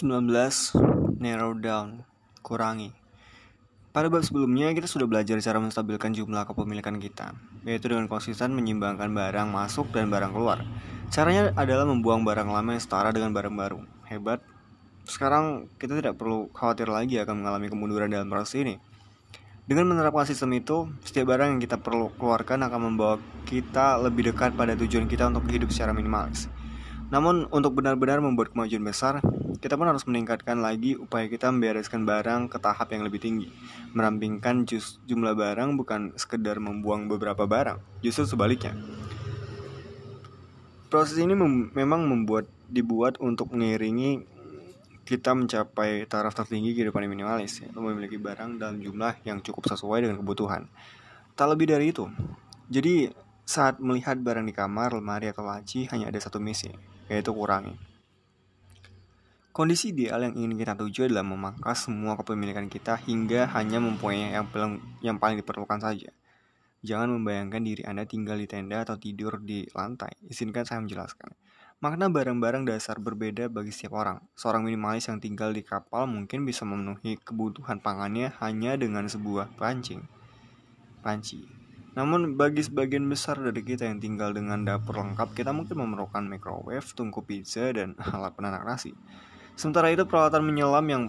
19 Narrow down Kurangi. Pada bab sebelumnya kita sudah belajar cara menstabilkan jumlah kepemilikan kita Yaitu dengan konsisten menyimbangkan barang masuk dan barang keluar. Caranya adalah membuang barang lama yang setara dengan barang baru. Hebat. Sekarang kita tidak perlu khawatir lagi akan mengalami kemunduran dalam proses ini. Dengan menerapkan sistem itu, setiap barang yang kita perlu keluarkan akan membawa kita lebih dekat pada tujuan kita untuk hidup secara minimalis. Namun, untuk benar-benar membuat kemajuan besar, kita pun harus meningkatkan lagi upaya kita membereskan barang ke tahap yang lebih tinggi. Merampingkan jumlah barang bukan sekedar membuang beberapa barang, justru sebaliknya. Proses ini mem memang membuat dibuat untuk mengiringi kita mencapai taraf tertinggi kehidupan yang minimalis, yaitu memiliki barang dalam jumlah yang cukup sesuai dengan kebutuhan. Tak lebih dari itu. Jadi, saat melihat barang di kamar, lemari, atau laci, hanya ada satu misi, yaitu kurangi. Kondisi ideal yang ingin kita tuju adalah memangkas semua kepemilikan kita hingga hanya mempunyai yang paling, yang paling diperlukan saja. Jangan membayangkan diri Anda tinggal di tenda atau tidur di lantai. Izinkan saya menjelaskan. Makna barang-barang dasar berbeda bagi setiap orang. Seorang minimalis yang tinggal di kapal mungkin bisa memenuhi kebutuhan pangannya hanya dengan sebuah pancing. Panci. Namun bagi sebagian besar dari kita yang tinggal dengan dapur lengkap, kita mungkin memerlukan microwave, tungku pizza, dan alat penanak nasi. Sementara itu peralatan menyelam yang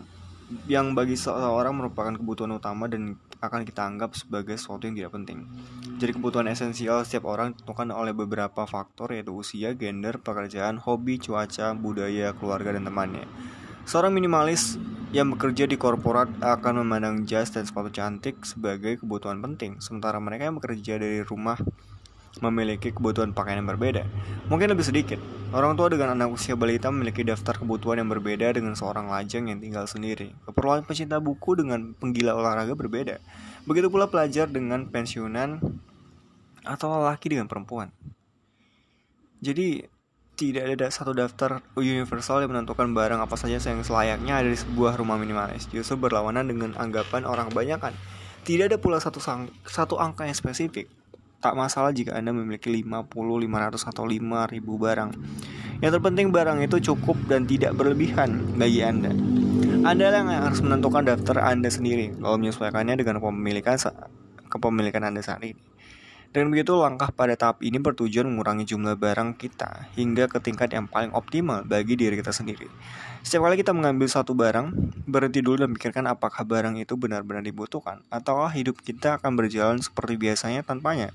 yang bagi seseorang merupakan kebutuhan utama dan akan kita anggap sebagai sesuatu yang tidak penting. Jadi kebutuhan esensial setiap orang ditentukan oleh beberapa faktor yaitu usia, gender, pekerjaan, hobi, cuaca, budaya, keluarga, dan temannya. Seorang minimalis yang bekerja di korporat akan memandang jas dan sepatu cantik sebagai kebutuhan penting, sementara mereka yang bekerja dari rumah memiliki kebutuhan pakaian yang berbeda. Mungkin lebih sedikit. Orang tua dengan anak usia balita memiliki daftar kebutuhan yang berbeda dengan seorang lajang yang tinggal sendiri. Keperluan pecinta buku dengan penggila olahraga berbeda. Begitu pula pelajar dengan pensiunan atau lelaki dengan perempuan. Jadi tidak ada satu daftar universal yang menentukan barang apa saja yang selayaknya ada di sebuah rumah minimalis. Justru berlawanan dengan anggapan orang kebanyakan. Tidak ada pula satu, sang, satu angka yang spesifik. Tak masalah jika Anda memiliki 50, 500, atau 5000 barang. Yang terpenting barang itu cukup dan tidak berlebihan bagi Anda. Anda yang harus menentukan daftar Anda sendiri kalau menyesuaikannya dengan kepemilikan kepemilikan Anda saat ini. Dan begitu langkah pada tahap ini bertujuan mengurangi jumlah barang kita hingga ke tingkat yang paling optimal bagi diri kita sendiri. Setiap kali kita mengambil satu barang, berhenti dulu dan pikirkan apakah barang itu benar-benar dibutuhkan atau hidup kita akan berjalan seperti biasanya tanpanya.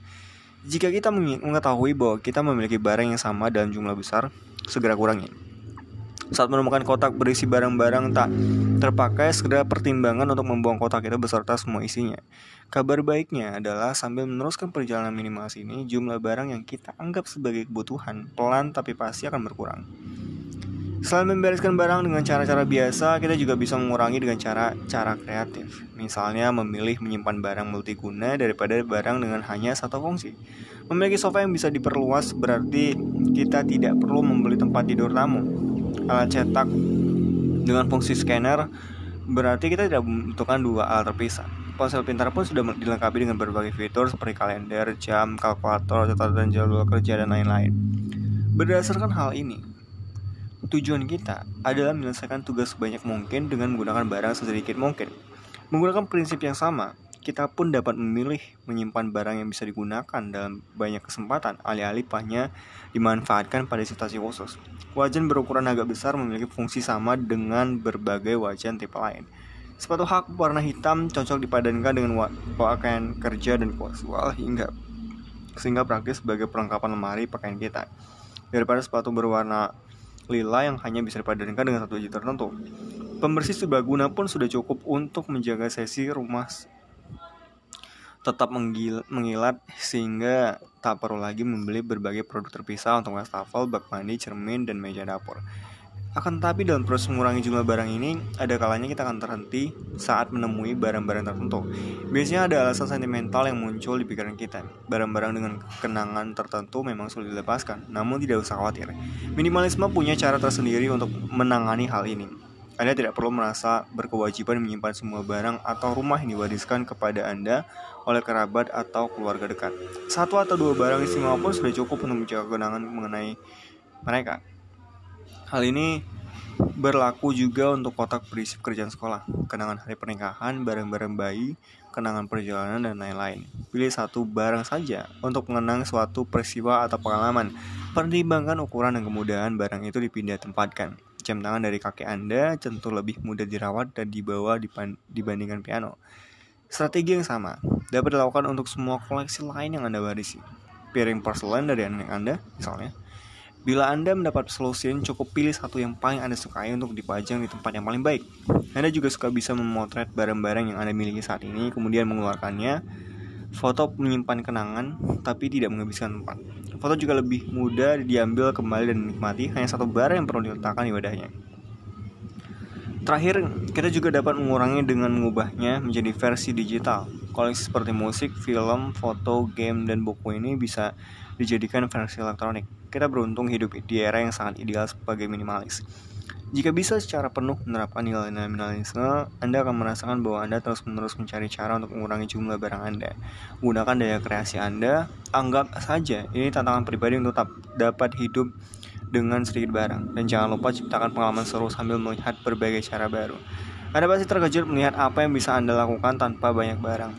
Jika kita mengetahui bahwa kita memiliki barang yang sama dalam jumlah besar, segera kurangi. Saat menemukan kotak berisi barang-barang tak terpakai, segera pertimbangan untuk membuang kotak itu beserta semua isinya. Kabar baiknya adalah sambil meneruskan perjalanan minimalis ini, jumlah barang yang kita anggap sebagai kebutuhan pelan tapi pasti akan berkurang. Selain membereskan barang dengan cara-cara biasa, kita juga bisa mengurangi dengan cara-cara kreatif. Misalnya memilih menyimpan barang multiguna daripada barang dengan hanya satu fungsi. Memiliki sofa yang bisa diperluas berarti kita tidak perlu membeli tempat tidur tamu. Alat cetak dengan fungsi scanner berarti kita tidak membutuhkan dua alat terpisah. Ponsel pintar pun sudah dilengkapi dengan berbagai fitur seperti kalender, jam, kalkulator, catatan jadwal kerja, dan lain-lain. Berdasarkan hal ini, Tujuan kita adalah menyelesaikan tugas sebanyak mungkin dengan menggunakan barang sedikit mungkin. Menggunakan prinsip yang sama, kita pun dapat memilih menyimpan barang yang bisa digunakan dalam banyak kesempatan, alih-alih hanya dimanfaatkan pada situasi khusus. Wajan berukuran agak besar memiliki fungsi sama dengan berbagai wajan tipe lain. Sepatu hak warna hitam cocok dipadankan dengan pakaian kerja dan kasual hingga sehingga praktis sebagai perlengkapan lemari pakaian kita. Daripada sepatu berwarna lila yang hanya bisa dipadankan dengan satu biji tertentu. Pembersih serbaguna pun sudah cukup untuk menjaga sesi rumah tetap mengilat sehingga tak perlu lagi membeli berbagai produk terpisah untuk wastafel, bak mandi, cermin, dan meja dapur. Akan tetapi dalam proses mengurangi jumlah barang ini, ada kalanya kita akan terhenti saat menemui barang-barang tertentu. Biasanya ada alasan sentimental yang muncul di pikiran kita. Barang-barang dengan kenangan tertentu memang sulit dilepaskan, namun tidak usah khawatir. Minimalisme punya cara tersendiri untuk menangani hal ini. Anda tidak perlu merasa berkewajiban menyimpan semua barang atau rumah yang diwariskan kepada Anda oleh kerabat atau keluarga dekat. Satu atau dua barang istimewa pun sudah cukup untuk menjaga kenangan mengenai mereka. Hal ini Berlaku juga untuk kotak berisi pekerjaan sekolah, kenangan hari pernikahan, barang-barang bayi, kenangan perjalanan, dan lain-lain. Pilih satu barang saja untuk mengenang suatu peristiwa atau pengalaman. Pertimbangkan ukuran dan kemudahan barang itu dipindah tempatkan. Jam tangan dari kakek Anda tentu lebih mudah dirawat dan dibawa dibandingkan piano. Strategi yang sama dapat dilakukan untuk semua koleksi lain yang Anda warisi. Piring porselen dari anak Anda, misalnya, Bila Anda mendapat solusi, cukup pilih satu yang paling Anda sukai untuk dipajang di tempat yang paling baik. Anda juga suka bisa memotret barang-barang yang Anda miliki saat ini, kemudian mengeluarkannya. Foto menyimpan kenangan, tapi tidak menghabiskan tempat. Foto juga lebih mudah diambil kembali dan dinikmati, hanya satu barang yang perlu diletakkan di wadahnya. Terakhir, kita juga dapat mengurangi dengan mengubahnya menjadi versi digital. Koleksi seperti musik, film, foto, game, dan buku ini bisa dijadikan versi elektronik. Kita beruntung hidup di era yang sangat ideal sebagai minimalis. Jika bisa secara penuh menerapkan nilai-nilai minimalisme, Anda akan merasakan bahwa Anda terus-menerus mencari cara untuk mengurangi jumlah barang Anda. Gunakan daya kreasi Anda, anggap saja ini tantangan pribadi untuk dapat hidup dengan sedikit barang. Dan jangan lupa ciptakan pengalaman seru sambil melihat berbagai cara baru. Anda pasti terkejut melihat apa yang bisa Anda lakukan tanpa banyak barang.